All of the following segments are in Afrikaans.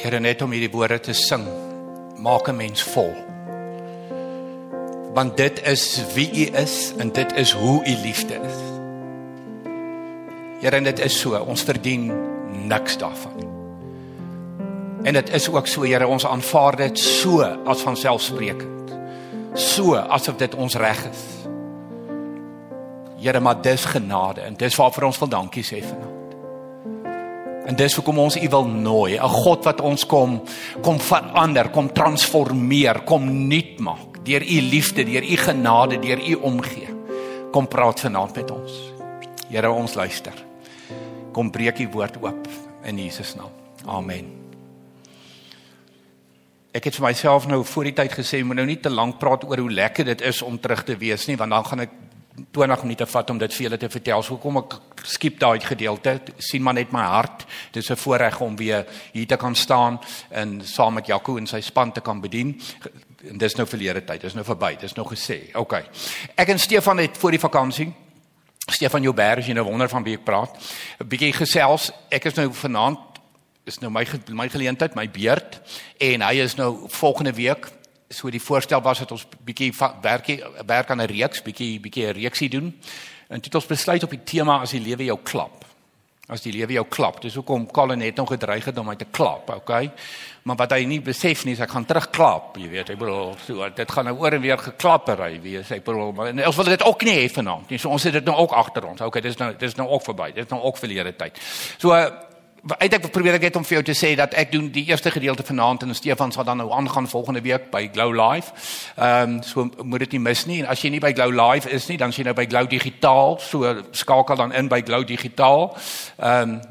Here net om hierdie woorde te sing maak 'n mens vol. Want dit is wie U is en dit is hoe U liefde is. Here dit is so, ons verdien niks daarvan. En dit is ook so, Here, ons aanvaar dit so as van selfsprekend. So asof dit ons reg is. Here, maar dis genade en dis waarvoor ons wil dankie sê vanaand. En dis hoekom ons U wil nooi, 'n God wat ons kom kom verander, kom transformeer, kom nuut maak deur U liefde, deur U genade, deur U omgee. Kom praat vanaand met ons. Here, ons luister. Kom breek U woord oop in Jesus naam. Amen. Ek het vir myself nou voor die tyd gesê, moet nou nie te lank praat oor hoe lekker dit is om terug te wees nie, want dan gaan ek 20 minute vat om dit vir julle te vertel. So kom ek skiep daai gedeelte. sien maar net my hart. Dit is 'n voorreg om weer hier te kan staan en saam met Jaco en sy span te kan bedien. En dis nou verlede tyd. Dis nou verby. Dis nog gesê. OK. Ek en Stefan het voor die vakansie Stefan Joubert, jy nou wonder van wie ek praat. 'n Bietjie gesels. Ek is nou vanaand is nou my my geleentheid, my beurt en hy is nou volgende week so die voorstel was dat ons bietjie werk werk aan 'n reeks, bietjie bietjie 'n reeksie doen. En dit ons besluit op die tema as die lewe jou klap. As die lewe jou klap. Dis hoekom Colin net nog gedreig het om my te klap, okay? Maar wat hy nie besef nie is ek gaan terugklap, jy weet, ek bedoel so dit gaan nou oor en weer geklappery wees. Ek bedoel maar ons wil dit ook nie hê vanaand nie. So ons het dit nou ook agter ons. Okay, dis nou dis nou ook verby. Dit is nou ook verlede tyd. So eintlik probeer ek net om vir jou te sê dat ek doen die eerste gedeelte vanaand en Stefan sal dan nou aangaan volgende week by Glow Live. Ehm um, so moet dit nie mis nie en as jy nie by Glow Live is nie, dan sien jy nou by Glow Digitaal, so skakel dan in by Glow Digitaal. Ehm um,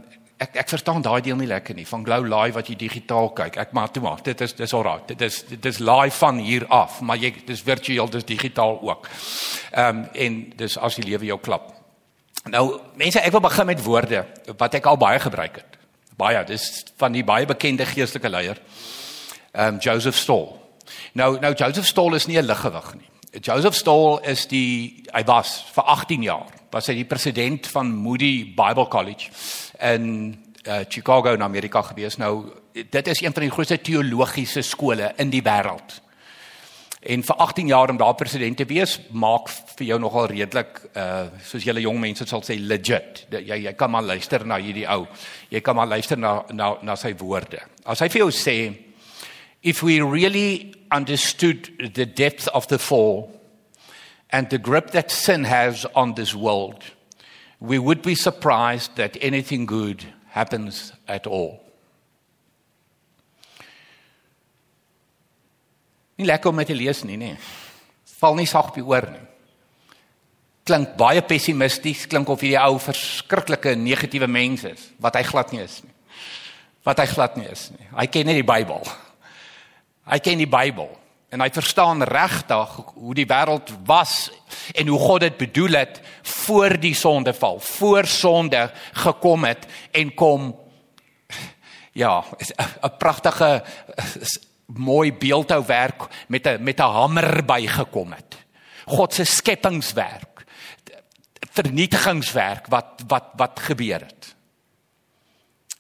ek ek verstaan daai deel nie lekker nie van Glow Live wat jy digitaal kyk. Ek maar toe maar, dit is dis alraai. Dit is dit is live van hier af, maar jy dis virtueel, dis digitaal ook. Ehm um, en dis as die lewe jou klap. Nou mense, ek wil begin met woorde wat ek al baie gebruik het baie dis van die baie bekende geestelike leier ehm um, Joseph Stall. Nou nou Joseph Stall is nie 'n liggewig nie. Joseph Stall is die hy was vir 18 jaar was hy die president van Moody Bible College in uh, Chicago in Amerika gewees. Nou dit is een van die grootste teologiese skole in die wêreld. En vir 18 jaar om daar president te wees, maak vir jou nogal redelik uh soos julle jong mense sal sê legit. Jy jy kan maar luister na hierdie ou. Jy kan maar luister na na na sy woorde. As hy vir jou sê if we really understood the depth of the fall and the grip that sin has on this world, we would be surprised that anything good happens at all. Nie lekker om te lees nie, nê. Val nie sag op die oor nie. Klink baie pessimisties, klink of hierdie ou verskriklike negatiewe mens is, wat hy glad nie is nie. Wat hy glad nie is nie. Hy ken nie die Bybel. Hy ken die Bybel en hy verstaan regtig hoe die wêreld was en hoe God dit bedoel het voor die sondeval, voor sonde gekom het en kom ja, 'n pragtige mooi beeldhouwerk met 'n met 'n hamer bygekom het. God se skepingswerk. Vernietigingswerk wat wat wat gebeur het.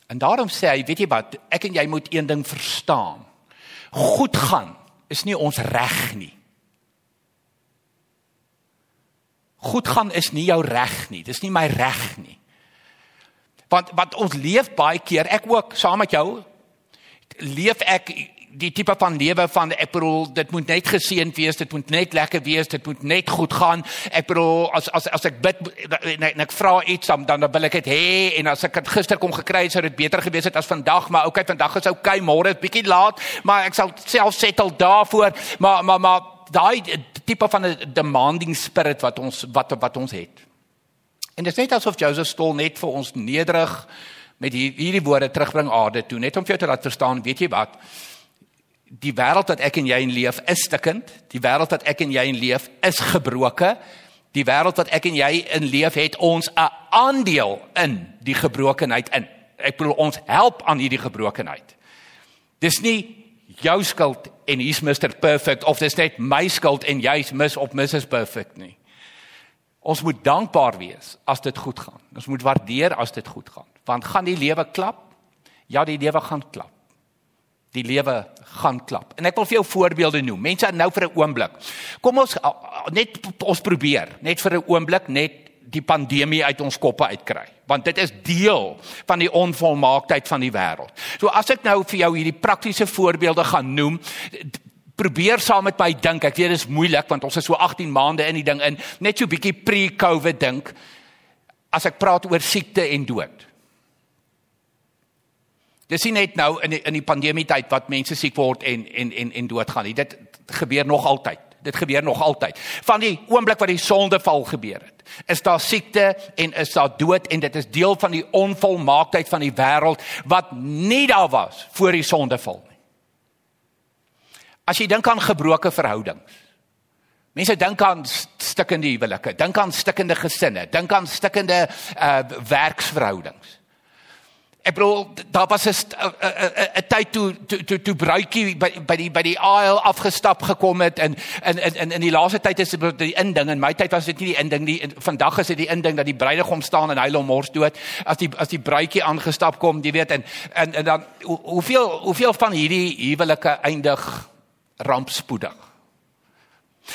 En daarom sê hy, weet jy wat, ek en jy moet een ding verstaan. Goed gaan is nie ons reg nie. Goed gaan is nie jou reg nie. Dis nie my reg nie. Want wat ons leef baie keer, ek ook saam met jou leef ek die tipe van lewe van ek bedoel dit moet net geseënd wees, dit moet net lekker wees, dit moet net goed gaan. Ek bedoel as as as ek bid en ek, ek vra iets dan dan wil ek dit hê en as ek dit gister kom gekry het sou dit beter gewees het as vandag, maar okay, vandag is okay, môre is bietjie laat, maar ek sal self settle daarvoor, maar maar maar daai tipe van 'n demanding spirit wat ons wat wat ons het. En dit is net asof Joseph Stol net vir ons nederig met hierdie woorde terugbring aarde toe, net om vir jou te laat verstaan, weet jy wat? Die wêreld wat ek en jy in leef is stikkend. Die wêreld wat ek en jy in leef is gebroke. Die wêreld wat ek en jy in leef het ons 'n aandeel in die gebrokenheid in. Ek bedoel ons help aan hierdie gebrokenheid. Dis nie jou skuld en hier's Mr Perfect of dis net my skuld en jy's mis op Mrs Perfect nie. Ons moet dankbaar wees as dit goed gaan. Ons moet waardeer as dit goed gaan. Want gaan die lewe klap? Ja, die lewe gaan klap. Die lewe gaan klap. En ek wil vir jou voorbeelde noem. Mense nou vir 'n oomblik. Kom ons net ons probeer, net vir 'n oomblik net die pandemie uit ons koppe uitkry want dit is deel van die onvolmaaktheid van die wêreld. So as ek nou vir jou hierdie praktiese voorbeelde gaan noem, probeer saam met my dink. Ek weet dit is moeilik want ons is so 18 maande in die ding in, net so bietjie pre-COVID dink as ek praat oor siekte en dood. Dis nie net nou in die, in die pandemie tyd wat mense siek word en en en en doodgaan nie. Dit gebeur nog altyd. Dit gebeur nog altyd. Van die oomblik wat die sondeval gebeur het, is daar siekte en is daar dood en dit is deel van die onvolmaaktheid van die wêreld wat nie daar was voor die sondeval nie. As jy dink aan gebroke verhoudings. Mense dink aan stikkende huwelike, dink aan stikkende gesinne, dink aan stikkende uh werksverhoudings. Ek bedoel daar was 'n tyd toe toe toe, toe bruikie by by die by die aisle afgestap gekom het en in in in die laaste tyd is dit die inding. En my tyd was dit nie die inding nie vandag is dit die inding dat die bruidegom staan en hy hom mors dood as die as die bruikie aangestap kom jy weet en en en dan hoeveel hoeveel van hierdie huwelike eindig rampspoedig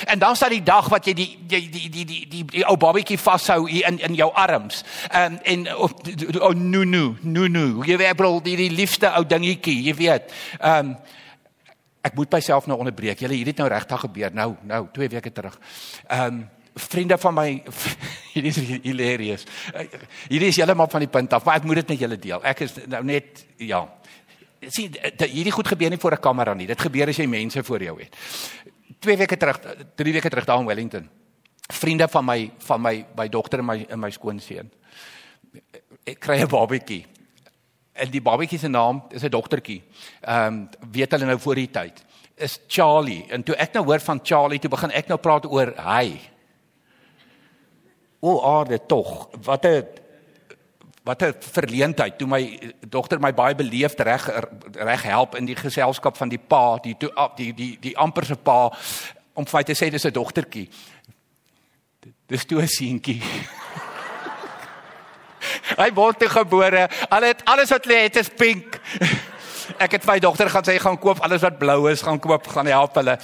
En dan staan die dag wat jy die die die die die die, die ou babatjie vashou hier in in jou arms. Um, en of oh, no no no no. Jy weet bro, die die liefste ou dingetjie, jy weet. Ehm um, ek moet myself nou onderbreek. Julle hierdie het nou regtig gebeur nou nou 2 weke terug. Ehm um, vriende van my hierdie is hilarious. Hierdie is heeltemal van die punt af, maar ek moet dit met julle deel. Ek is nou net ja. Sien, hierdie goed gebeur nie voor 'n kamera nie. Dit gebeur as jy mense voor jou het twee weke terug, drie weke terug daar in Wellington. Vriende van my van my my dogter en my en my skoonseun. Ek kry 'n babatjie. En die babatjie se naam is 'n dogtertjie. Ehm um, weet hulle nou voor die tyd. Is Charlie. En toe ek nou hoor van Charlie, toe begin ek nou praat oor hy. O, aarde tog. Wat 'n wat 'n verleentheid toe my dogter my baie beleefd reg reg help in die geselskap van die pa, die die die die, die amper se pa om vir my te sê dis 'n dogtertjie. Dis toe 'n seentjie. Hy word gebore. Al het alles wat lê het is pink ek het my dogter gaan sê gaan koop alles wat blou is, gaan koop, gaan help hulle.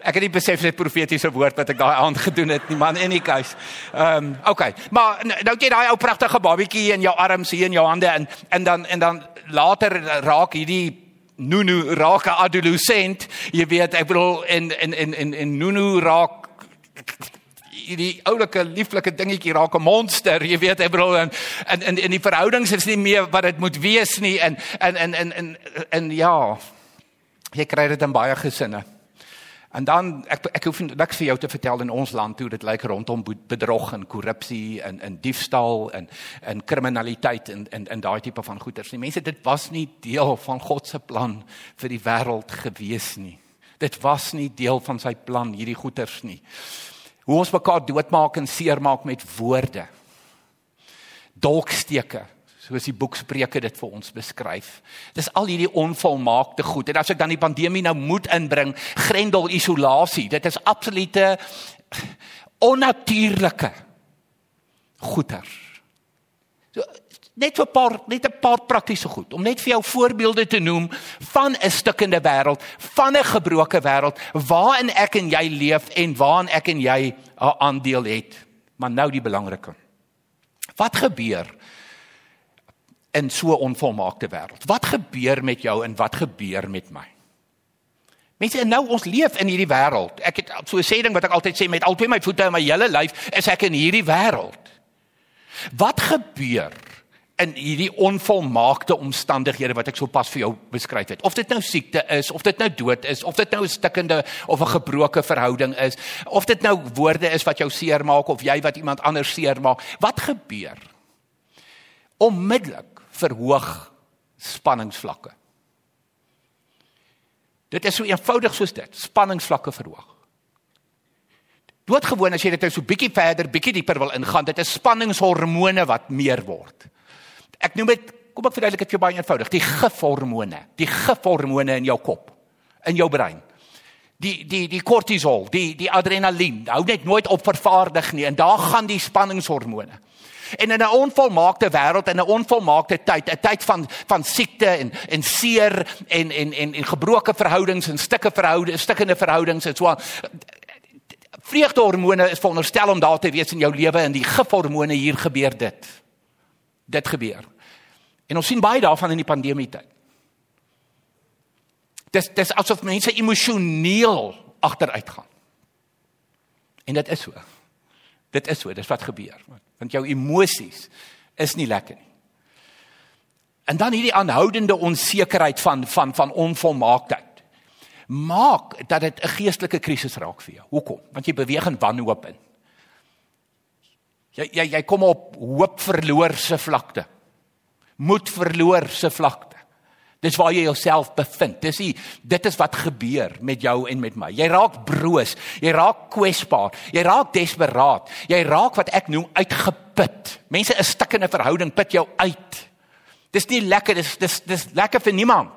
Ek het nie besef dit profetiese woord wat ek daai aand gedoen het nie, man, in die case. Ehm, um, okay. Maar nou jy daai ou pragtige babietjie in jou arms hier in jou hande en en dan en dan later raak hierdie Nunu raak 'n adolescent, jy weet, ek bedoel en en en en, en Nunu raak hierdie oulike lieflike dingetjie raak 'n monster, jy weet, ek bedoel en en in in die verhoudings is nie meer wat dit moet wees nie en en en en en, en ja, jy kry dit in baie gesinne. En dan ek ek hoef niks vir jou te vertel in ons land hoe dit lyk rondom bedrog en korrupsie en en diefstal en en kriminaliteit en en en daai tipe van goeters nie. Mense, dit was nie deel van God se plan vir die wêreld gewees nie. Dit was nie deel van sy plan hierdie goeters nie hoe ons mekaar doodmaak en seermaak met woorde. Dolksteke, soos die boek Spreuke dit vir ons beskryf. Dis al hierdie onvolmaakte goed. En as ek dan die pandemie nou moet inbring, grendel isolasie, dit is absolute onnatuurlike goeters. So net so 'n paar net 'n paar praktiese goed om net vir jou voorbeelde te noem van 'n stukkende wêreld, van 'n gebroke wêreld waarin ek en jy leef en waarin ek en jy 'n aandeel het. Maar nou die belangrike. Wat gebeur in so 'n onvolmaakte wêreld? Wat gebeur met jou en wat gebeur met my? Mense, nou ons leef in hierdie wêreld. Ek het so 'n sê ding wat ek altyd sê met al twee my voete en my hele lyf, is ek in hierdie wêreld. Wat gebeur in hierdie onvolmaakte omstandighede wat ek sopas vir jou beskryf het. Of dit nou siekte is, of dit nou dood is, of dit nou 'n stikkende of 'n gebroke verhouding is, of dit nou woorde is wat jou seermaak of jy wat iemand anders seermaak, wat gebeur? Onmiddellik verhoog spanningsvlakke. Dit is so eenvoudig soos dit, spanningsvlakke verhoog. Doodgewoon as jy dit nou so bietjie verder, bietjie dieper wil ingaan, dit is spanningshormone wat meer word. Ek noem dit, kom ek verduidelik dit vir jou baie eenvoudig, die gifhormone, die gifhormone in jou kop, in jou brein. Die die die kortisol, die die adrenalien, hou net nooit op vervaardig nie en daar gaan die spanningshormone. En in 'n onvolmaakte wêreld en 'n onvolmaakte tyd, 'n tyd van van siekte en en seer en en en en gebroke verhoudings en stukke verhoudings, stukkende verhoudings en so aan. Vreugdehormone is veronderstel om daar te wees in jou lewe en die gifhormone hier gebeur dit. Dit gebeur. En ons sien baie daarvan in die pandemie tyd. Dis dis asof mense emosioneel agteruit gaan. En dit is so. Dit is so, dis wat gebeur. Want jou emosies is nie lekker nie. En dan hierdie aanhoudende onsekerheid van van van onvolmaaktheid. Maak dat dit 'n geestelike krisis raak vir jou. Hoekom? Want jy beweeg in wanhoop in. Jy jy jy kom op hoop verloor se vlakte. Moed verloor se vlakte. Dis waar jy jouself bevind. Dis die dit is wat gebeur met jou en met my. Jy raak broos, jy raak kwesbaar, jy raak desperaat. Jy raak wat ek noem uitgeput. Mense is stik in 'n verhouding put jou uit. Dis nie lekker, dis dis dis lekker vir niemand.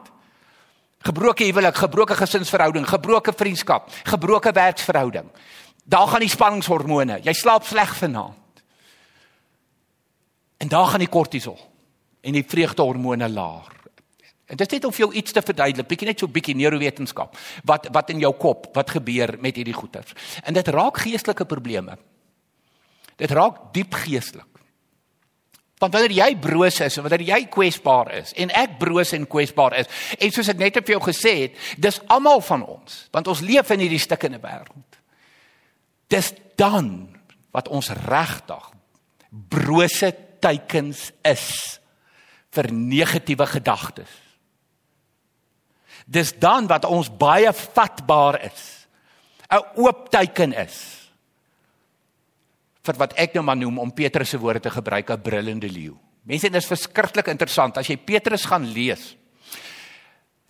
Gebroke huwelik, gebroke gesinsverhouding, gebroke vriendskap, gebroke werksverhouding. Daar gaan die spanningshormone. Jy slaap sleg vanaand. En daar gaan die kortisol en die vreugdehormone laag. En dit is net om vir jou iets te verduidelik, bietjie net so bietjie neurowetenskap. Wat wat in jou kop, wat gebeur met hierdie goeters. En dit raak geestelike probleme. Dit raak diep geestelik. Want wanneer jy broos is en wanneer jy kwesbaar is en ek broos en kwesbaar is en soos ek net vir jou gesê het, dis almal van ons, want ons leef in hierdie stukkende wêreld. Dis dan wat ons regtig brose teikens is vir negatiewe gedagtes dis dan wat ons baie vatbaar is. 'n Oop teken is vir wat ek nou maar noem om Petrus se woorde te gebruik 'n brullende leeu. Mense, dit is verskriklik interessant as jy Petrus gaan lees.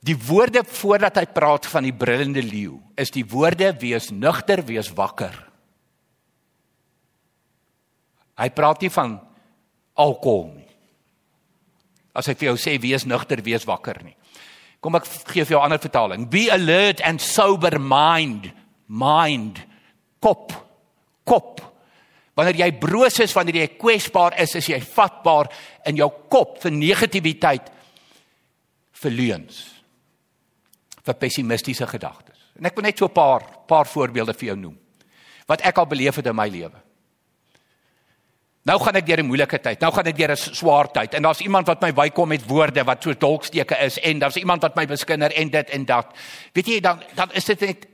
Die woorde voordat hy praat van die brullende leeu, is die woorde wees nugter, wees wakker. Hy praat nie van alkohol nie. As hy vir jou sê wees nugter, wees wakker nie. Kom ek gee vir jou 'n ander vertaling. Be alert and sober mind. Mind. Kop. Kop. Wanneer jy broos is, wanneer jy kwesbaar is, is jy vatbaar in jou kop vir negativiteit, vir leuns, vir pessimistiese gedagtes. En ek wil net so 'n paar paar voorbeelde vir jou noem wat ek al beleef het in my lewe. Nou gaan ek deur 'n moeilike tyd. Nou gaan ek deur 'n swaar tyd. En daar's iemand wat my bykom met woorde wat so dolksteke is en daar's iemand wat my beskinder en dit en dat. Weet jy dan dan is dit net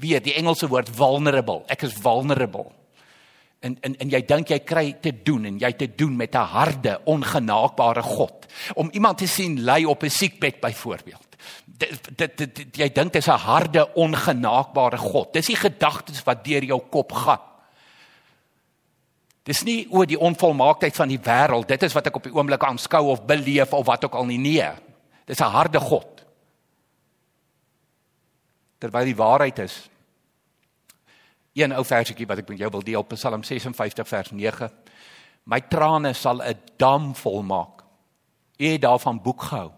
wie die Engelse woord vulnerable. Ek is vulnerable. En en en jy dink jy kry te doen en jy te doen met 'n harde, ongenaakbare God. Om iemand te sien ly op 'n siekbed byvoorbeeld. Dit dit, dit jy dink dit is 'n harde, ongenaakbare God. Dis die gedagtes wat deur jou kop gaan. Dis nie oor die onvolmaaktheid van die wêreld, dit is wat ek op die oomblik aanskou of beleef of wat ook al nie nee. Dis 'n harde God. Terwyl die waarheid is een ou versietjie wat ek met jou wil deel, Psalm 56 vers 9. My trane sal 'n dam volmaak. U het daarvan boek gehou.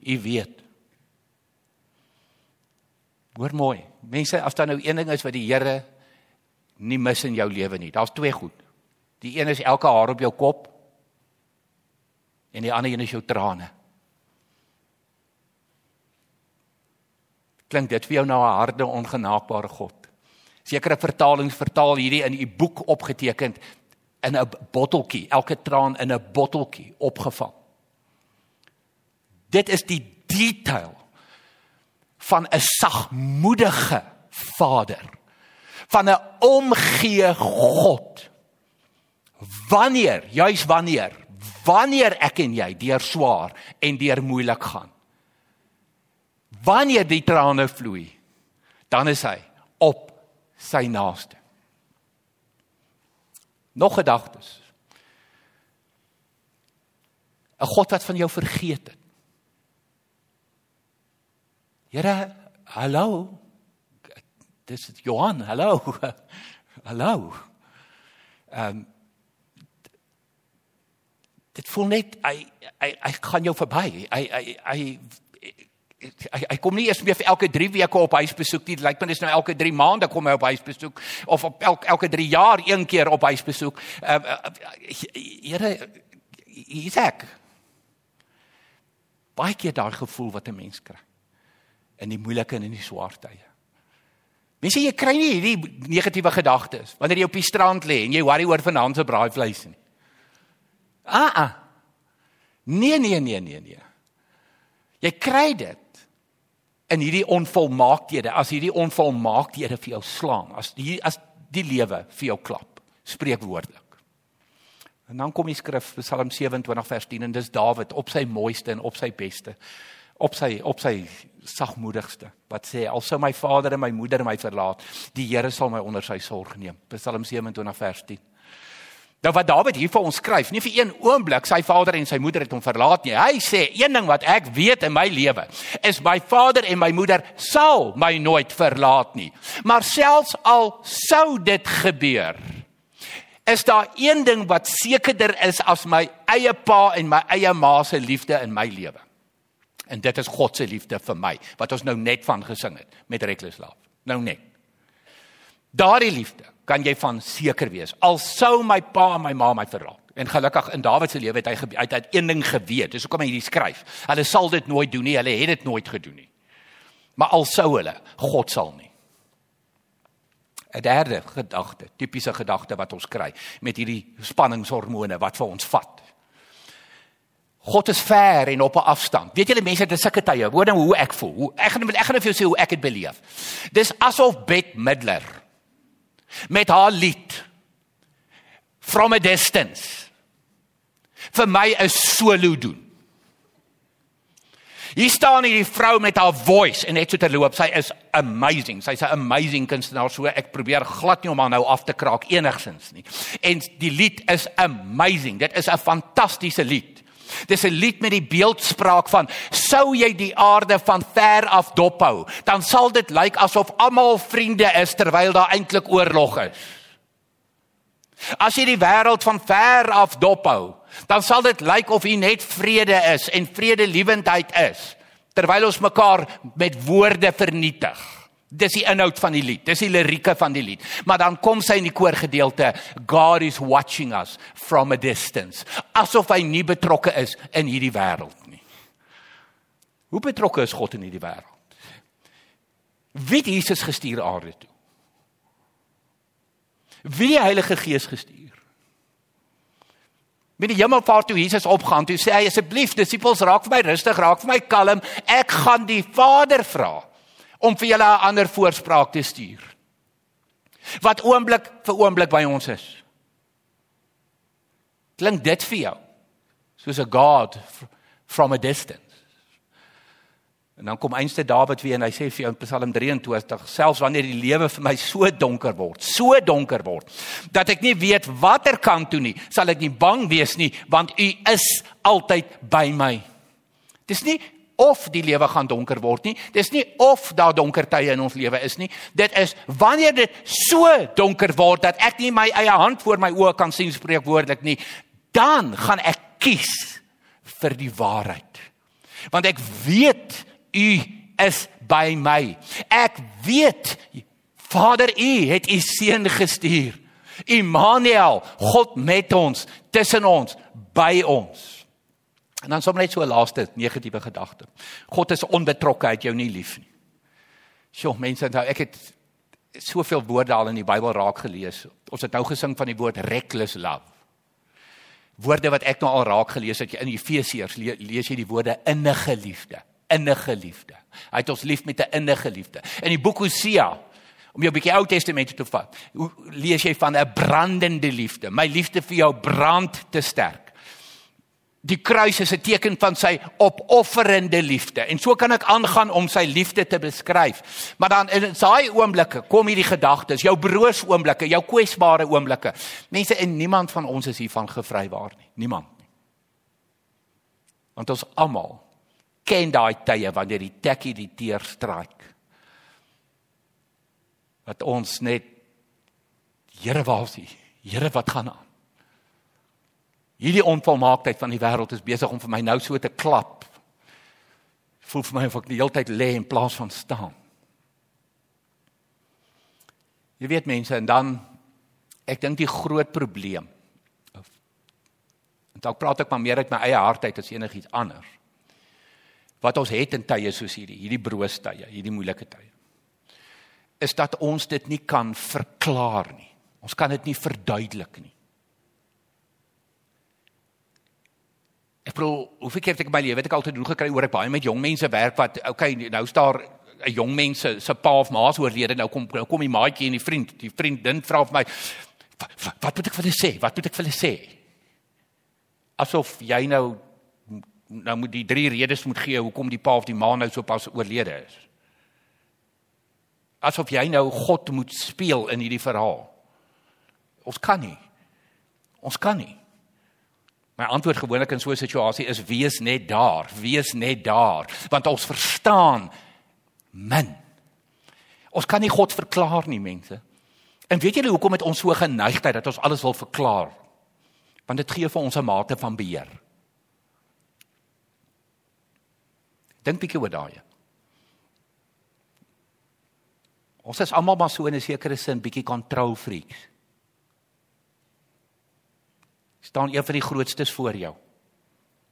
U weet. Hoor mooi. Mense, as daar nou een ding is wat die Here nie mis in jou lewe nie. Daar's twee goed. Die een is elke haar op jou kop en die ander een is jou trane. Klink dit vir jou nou 'n harde ongenaakbare God? Sekere vertalings vertaal hierdie in u boek opgeteken in 'n botteltjie, elke traan in 'n botteltjie opgevang. Dit is die detail van 'n sagmoedige Vader van 'n omgee God. Wanneer, juis wanneer, wanneer ek en jy deur swaar en deur moeilik gaan. Wanneer die trane vloei, dan is hy op sy naaste. Nog gedagtes. 'n God wat van jou vergeet het. Here, hallo dis Johan, hallo. hallo. Ehm um, dit voel net hy hy hy gaan jou verby. Hy hy hy hy, hy kom nie eers meer vir elke 3 weke op huisbesoek nie. Lyk my dis nou elke 3 maande kom hy op huisbesoek of op elke elke 3 jaar een keer op huisbesoek. Uh, uh, Here Isaac. Baie keer daai gevoel wat 'n mens kry in die moeilike en in die swaar tye. Mense jy kry nie hierdie negatiewe gedagtes wanneer jy op die strand lê en jy worry oor vanaand se braaivleis nie. Ah ah. Nee nee nee nee nee. Jy kry dit in hierdie onvolmaakthede, as hierdie onvolmaakthede vir jou slaan, as die as die lewe vir jou klap, spreekwoordelik. En dan kom die skrif Psalm 27 vers 10 en dis Dawid op sy mooiste en op sy beste, op sy op sy sagmoedigste wat sê al sou my vader en my moeder my verlaat, die Here sal my onder sy sorg neem. Psalm 27 vers 10. Nou wat Dawid hier vir ons skryf, nie vir een oomblik sy vader en sy moeder het hom verlaat nie. Hy sê een ding wat ek weet in my lewe is my vader en my moeder sal my nooit verlaat nie. Maar selfs al sou dit gebeur, is daar een ding wat sekerder is as my eie pa en my eie ma se liefde in my lewe. En dit is God se liefde vir my wat ons nou net van gesing het met Reckless Love. Nou net. Daardie liefde kan jy van seker wees. Al sou my pa en my ma my verlaat. En gelukkig in Dawid se lewe het hy uit uit een ding geweet. Dis hoekom hy hierdie skryf. Hulle sal dit nooit doen nie. Hulle het dit nooit gedoen nie. Maar al sou hulle, God sal nie. 'n Derde gedagte, tipiese gedagte wat ons kry met hierdie spanningshormone wat vir ons vat. God is ver en op 'n afstand. Weet julle mense, dit is sulke tye. Hoor nou hoe ek voel. Hoe ek gaan ek gaan vir jou sê hoe ek dit beleef. Dis asof Bette Midler met haar lied from a distance vir my 'n solo doen. Hier staan hierdie vrou met haar voice en net so terloop, sy is amazing. Sy's 'n amazing kunstenaar. So ek probeer glad nie om haar nou af te kraak enigsins nie. En die lied is amazing. Dit is 'n fantastiese lied. Dis 'n lied met die beeldspraak van sou jy die aarde van ver af dophou, dan sal dit lyk asof almal vriende is terwyl daar eintlik oorlog is. As jy die wêreld van ver af dophou, dan sal dit lyk of hier net vrede is en vredelewendheid is terwyl ons mekaar met woorde vernietig. Dis die inhoud van die lied. Dis die lirieke van die lied. Maar dan kom sy in die koorgedeelte, God is watching us from a distance. Asof hy nie betrokke is in hierdie wêreld nie. Hoe betrokke is God in hierdie wêreld? Wie Jesus gestuur aarde toe? Wie die Heilige Gees gestuur? Met die hemelvaart toe Jesus opgaan, toe sê hy asseblief disippels raak vir my rustig, raak vir my kalm. Ek gaan die Vader vra om vir julle 'n ander voorspraak te stuur. Wat oomblik vir oomblik by ons is. Klink dit vir jou? Soos 'n God from a distance. En dan kom eenste Dawid weer en hy sê vir jou in Psalm 23, selfs wanneer die lewe vir my so donker word, so donker word, dat ek nie weet watter kant toe nie, sal ek nie bang wees nie, want U is altyd by my. Dis nie of die lewe gaan donker word nie. Dis nie of daar donker tye in ons lewe is nie. Dit is wanneer dit so donker word dat ek nie my eie hand voor my oë kan sien spreekwoordelik nie, dan gaan ek kies vir die waarheid. Want ek weet u is by my. Ek weet Vader u het u seun gestuur. Immanuel, God met ons, tussen ons, by ons. En dan sommer net so 'n laaste negatiewe gedagte. God is onbetrokke, hy het jou nie lief nie. Sjoe, mense, nou ek het soveel woorde al in die Bybel raak gelees. Ons het nou gesing van die woord reckless love. Woorde wat ek nou al raak gelees het in Efesiërs lees jy die woorde innige liefde, innige liefde. Hy het ons lief met 'n innige liefde. In die boek Hosea om jou 'n bietjie Ou Testament te vat. Lees jy van 'n brandende liefde. My liefde vir jou brand te sterk. Die kruis is 'n teken van sy opofferende liefde. En so kan ek aangaan om sy liefde te beskryf. Maar dan in daai oomblikke kom hierdie gedagtes, jou broos oomblikke, jou kwesbare oomblikke. Mense en niemand van ons is hiervan gevrywaar nie. Niemand nie. Want ons almal ken daai tye wanneer die tekkie die teer straik. Wat ons net Here waar is hy? Here wat gaan aan? Hierdie onvolmaaktheid van die wêreld is besig om vir my nou so te klap. Voel vir my of ek die hele tyd lê in plaas van staan. Jy weet mense en dan ek dink die groot probleem en dalk praat ek maar meer uit my eie hart uit as enigiets anders. Wat ons het in tye soos hierdie, hierdie broostye, hierdie moeilike tye. Is dat ons dit nie kan verklaar nie. Ons kan dit nie verduidelik nie. Ek bedoel, hoe verkeerd ek my lewe het ek altyd doen gekry oor ek baie met jong mense werk wat okay, nou is daar 'n jong mens se pa of ma se oorlede nou kom nou kom die maatjie en die vriend, die vriendin vra vir my wat moet ek vir hulle sê? Wat moet ek vir hulle sê? Asof jy nou nou moet die drie redes moet gee hoekom die pa of die ma nou so pas oorlede is. Asof jy nou God moet speel in hierdie verhaal. Ons kan nie. Ons kan nie. My antwoord gewoonlik in so 'n situasie is wees net daar, wees net daar, want ons verstaan min. Ons kan nie God verklaar nie, mense. En weet julle hoekom het ons so geneigtheid dat ons alles wil verklaar? Want dit gee vir ons 'n mate van beheer. Dink bietjie oor daai. Ons is almal maar so in 'n sekere sin bietjie control freaks staan een van die grootstes voor jou.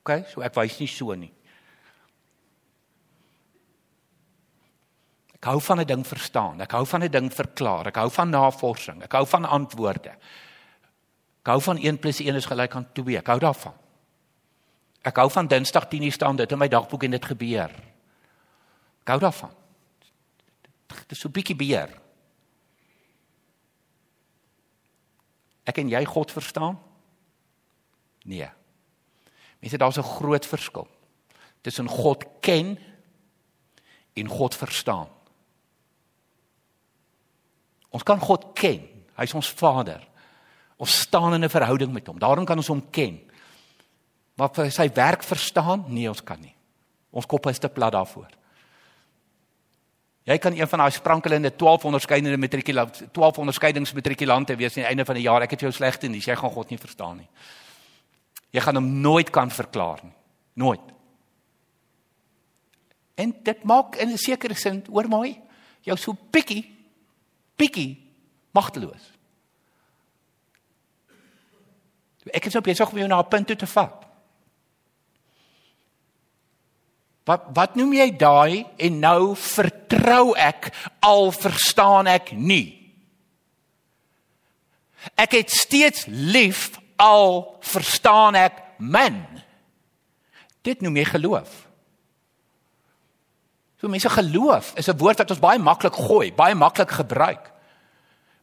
OK, so ek wys nie so nie. Ek hou van 'n ding verstaan. Ek hou van 'n ding verklaar. Ek hou van navorsing. Ek hou van antwoorde. Ek hou van 1 + 1 is gelyk aan 2. Ek hou daarvan. Ek hou van Dinsdag 10:00 staan dit in my dagboek en dit gebeur. Ek hou daarvan. Dit is so bietjie beheer. Ek en jy God verstaan? Nee. Mense, daar's 'n groot verskil tussen God ken en God verstaan. Ons kan God ken. Hy's ons Vader. Ons staan in 'n verhouding met hom. Daarom kan ons hom ken. Maar vir sy werk verstaan? Nee, ons kan nie. Ons kop is te plat daarvoor. Jy kan een van daai sprankelende 12 onderskeidende matrikulante 12 onderskeidingsmatrikulante wees aan die einde van die jaar. Ek het jou slegte nuus. Jy gaan God nie verstaan nie. Jy gaan hom nooit kan verklaar nie. Nooit. En dit maak in 'n sekere sin oor my jou so pikkie pikkie magteloos. Ek is op besig om jou na 'n punt toe te vat. Wat wat noem jy daai en nou vertrou ek al verstaan ek nie. Ek het steeds lief al verstaan ek min. Dit noem jy geloof. So mense geloof is 'n woord wat ons baie maklik gooi, baie maklik gebruik.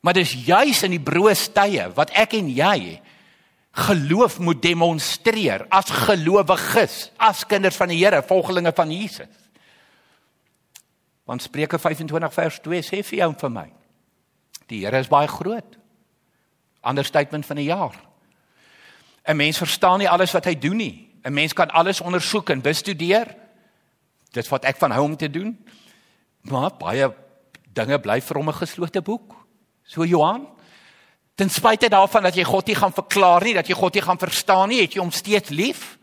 Maar dis juis in die broos tye wat ek en jy geloof moet demonstreer as gelowiges, as kinders van die Here, volgelinge van Jesus. Want Spreuke 25 vers 2 sê vir jou en vir my: Die Here is baie groot. Ander statement van die jaar. 'n Mens verstaan nie alles wat hy doen nie. 'n Mens kan alles ondersoek en bestudeer. Dit wat ek van hom om te doen. Maar baie dinge bly vir hom 'n geslote boek. So Johan, ten spyte daarvan dat jy God nie gaan verklaar nie, dat jy God nie gaan verstaan nie, het jy hom steeds lief.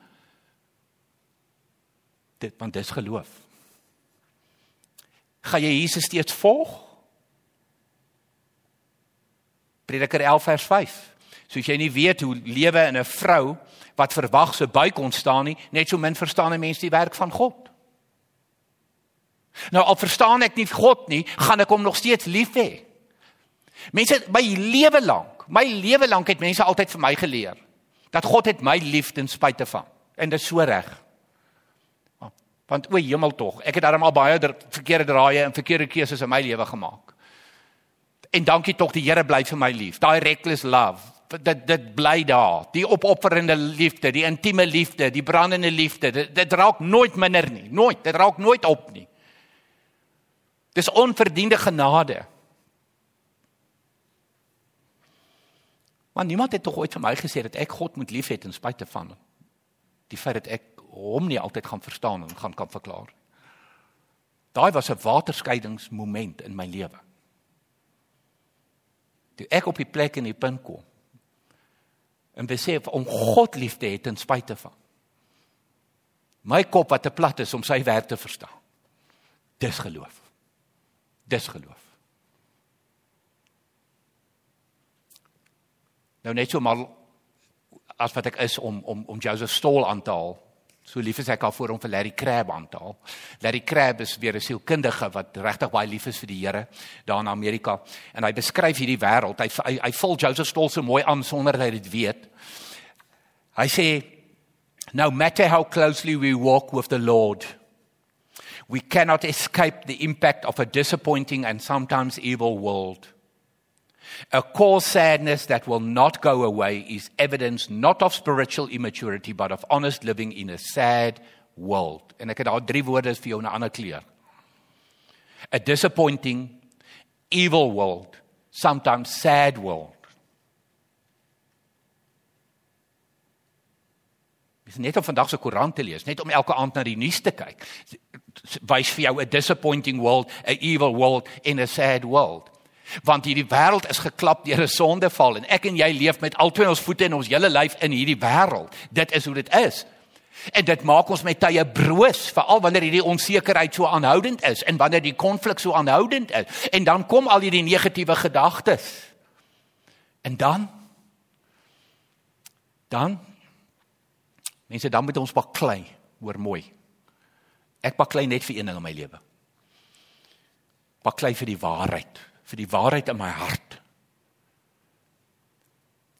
Dit want dis geloof. Gaan jy Jesus steeds volg? Prediker 11 vers 5 soos jy nie weet hoe lewe in 'n vrou wat verwag se buik ontstaan nie, net so min verstaan 'n mens die werk van God. Nou al verstaan ek nie God nie, gaan ek hom nog steeds lief hê. Mense my lewe lank, my lewe lank het mense altyd vir my geleer dat God het my lief ten spyte van. En dit is so reg. Want o, hemel tog, ek het darmal baie verkeerde draaie en verkeerde keuses in my lewe gemaak. En dankie tog die Here bly vir my lief. Daai reckless love dit dit bly daar. Die opofferende liefde, die intieme liefde, die brandende liefde, dit, dit raak nooit minder nie. Nooit. Dit raak nooit op nie. Dis onverdiende genade. Maar niemand het tog ooit vir my gesê dat ek God moet lief hê ten spyte van die feit dat ek hom nie altyd gaan verstaan en gaan kan verklaar. Daai was 'n waterskeidingsmoment in my lewe. Toe ek op die plek in die punt kom en besef om God lief te hê ten spyte van. My kop wat te plat is om sy werk te verstaan. Dis geloof. Dis geloof. Nou net so maar as wat ek is om om om Joseph Stoll aan te haal. So lief is ek al voor om vir Larry Crabb aan te haal. Larry Crabb is weer 'n sielkundige wat regtig baie lief is vir die Here daar in Amerika en hy beskryf hierdie wêreld. Hy hy, hy vul Joseph Stoll so mooi aan sonder dat hy dit weet. Hy sê no matter how closely we walk with the Lord we cannot escape the impact of a disappointing and sometimes evil world. A core sadness that will not go away is evidence not of spiritual immaturity but of honest living in a sad world. En ek het daar drie woorde vir jou in 'n ander kleur. A disappointing, evil world, sometimes sad world. Dis net om vandag se koerant te lees, net om elke aand na die nuus te kyk. Wys vir jou 'n disappointing world, 'n evil world in a sad world want hierdie wêreld is geklap deur 'n sondeval en ek en jy leef met albei ons voete en ons hele lyf in hierdie wêreld. Dit is hoe dit is. En dit maak ons met tye broos, veral wanneer hierdie onsekerheid so aanhoudend is en wanneer die konflik so aanhoudend is. En dan kom al hierdie negatiewe gedagtes. En dan dan mense dan moet ons baklei, hoor mooi. Ek baklei net vir een ding in my lewe. Baklei vir die waarheid vir die waarheid in my hart.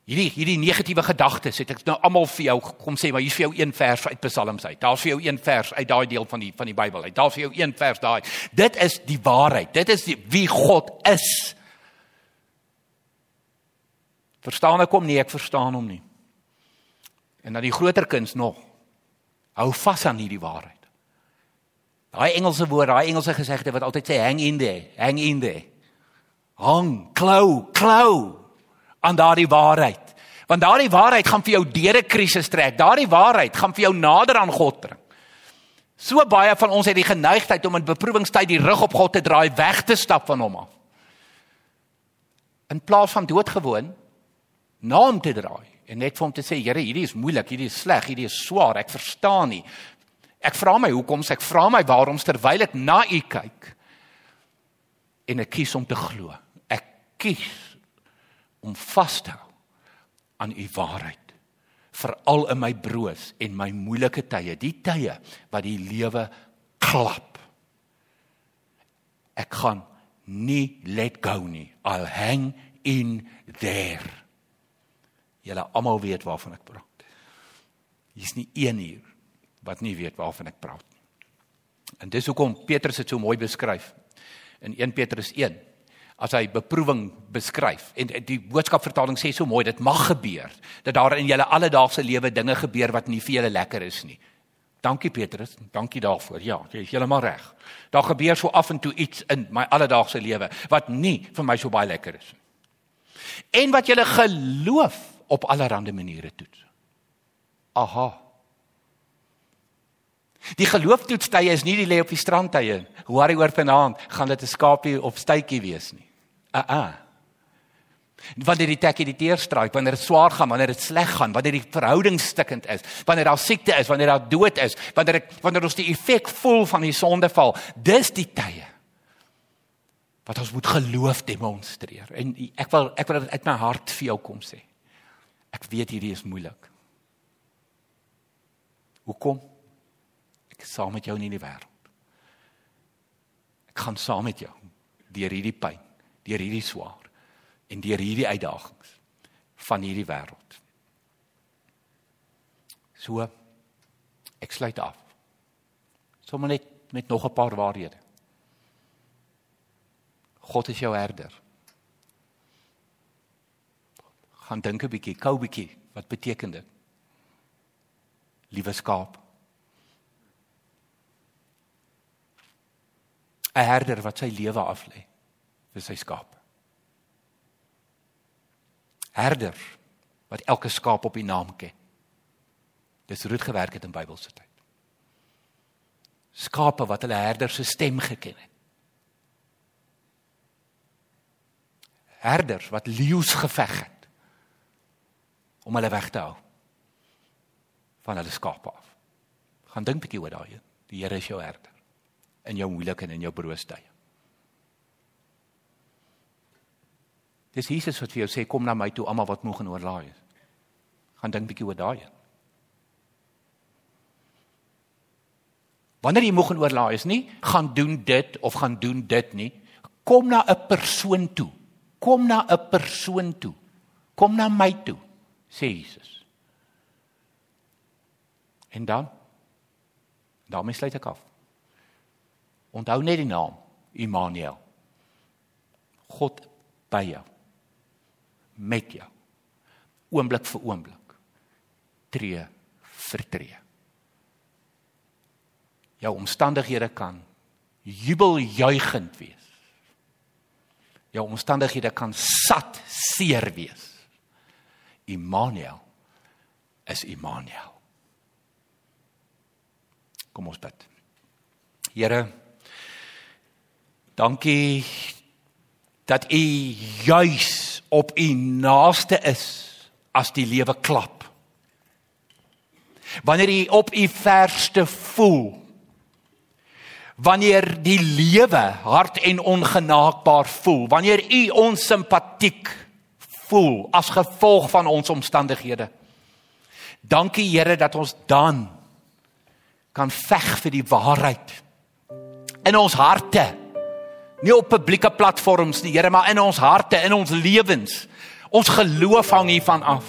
Hierdie hierdie negatiewe gedagtes het ek nou almal vir jou kom sê, maar hier's vir jou een vers uit Psalms uit. Daar's vir jou een vers uit daai deel van die van die Bybel uit. Daar's vir jou een vers daai. Dit is die waarheid. Dit is die, wie God is. Verstaan ek hom nie? Ek verstaan hom nie. En dan die groter kuns nog. Hou vas aan hierdie waarheid. Daai Engelse woord, daai Engelse gesegde wat altyd sê hang in there, hang in there hang, klou, klou aan daardie waarheid. Want daardie waarheid gaan vir jou deur 'n krisis trek. Daardie waarheid gaan vir jou nader aan God bring. So baie van ons het die geneigtheid om in beproewingstyd die rug op God te draai, weg te stap van hom af. In plaas van doodgewoon na hom te draai en net vir hom te sê, Here, hierdie is moeilik, hierdie is sleg, hierdie is swaar, ek verstaan nie. Ek vra my hoekom, ek vra my waarom terwyl ek na u kyk en ek kies om te glo kies om vas te hou aan u waarheid veral in my broos en my moeilike tye die tye wat die lewe klap. Ek gaan nie let go nie. I'll hang in there. Julle almal weet waarvan ek praat. Hier's nie een hier wat nie weet waarvan ek praat en dis hoekom Petrus dit so mooi beskryf in 1 Petrus 1 as hy beproewing beskryf en die boodskapvertaling sê so mooi dit mag gebeur dat daar in julle alledaagse lewe dinge gebeur wat nie vir julle lekker is nie. Dankie Petrus, dankie daarvoor. Ja, jy is heeltemal reg. Daar gebeur so af en toe iets in my alledaagse lewe wat nie vir my so baie lekker is nie. En wat julle geloof op allerlei maniere toets. Aha. Die gelooftoetstye is nie die lê op die strandtye. Hoe hy oor vanaand gaan dit 'n skaapie op stytjie wees nie. Ah uh ah. Wanneer die tekkie die teer straai, wanneer dit swaar gaan, wanneer dit sleg gaan, wanneer die verhouding stikkend is, wanneer daar siekte is, wanneer daar dood is, wanneer ek wanneer ons die effek voel van die sondeval, dis die tye wat ons moet geloof demonstreer. En ek wil ek wil dit uit my hart vir jou kom sê. Ek weet hierdie is moeilik. Hoekom? Ek saam met jou in die wêreld. Ek gaan saam met jou deur hierdie pyn deur hierdie swaar en deur hierdie uitdagings van hierdie wêreld. So ek sluit af. Sommige net met nog 'n paar waarhede. God is jou herder. Gaan dink 'n bietjie, kou bietjie, wat beteken dit? Liewe skaap. 'n Herder wat sy lewe aflê vir sy skaap. Herder wat elke skaap op die naam ken. Dis hoe dit gewerk het in Bybelse tyd. Skape wat hulle herder se stem geken het. Herders wat leeu's geveg het om hulle weg te hou van hulle skape af. Gaan dink 'n bietjie oor daai. Die Here is jou herder in jou moeilike en in jou broostye. Dis Jesus wat vir jou sê kom na my toe almal wat moeg en oorlaai is. Gaan dink bietjie oor daai. Wanneer jy moeg en oorlaai is, nie gaan doen dit of gaan doen dit nie. Kom na 'n persoon toe. Kom na 'n persoon toe. Kom na my toe, sê Jesus. En dan daarmee sluit ek af. Onthou net die naam Immanuel. God by jou. Met jou. Oomblik vir oomblik. Tree vir tree. Jou omstandighede kan jubeljuigend wees. Jou omstandighede kan sat seer wees. Immanuel is Immanuel. Kom ons bid. Here Dankie dat u juis op u naaste is as die lewe klap. Wanneer u op u verste voel. Wanneer die lewe hard en ongenaakbaar voel, wanneer u ons simpatiek voel as gevolg van ons omstandighede. Dankie Here dat ons dan kan veg vir die waarheid in ons harte nie op publieke platforms nie Here maar in ons harte in ons lewens. Ons geloof hang hiervan af.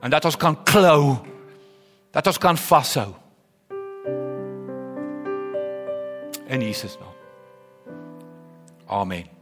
En dat ons kan klou dat ons kan vashou. In Jesus naam. Amen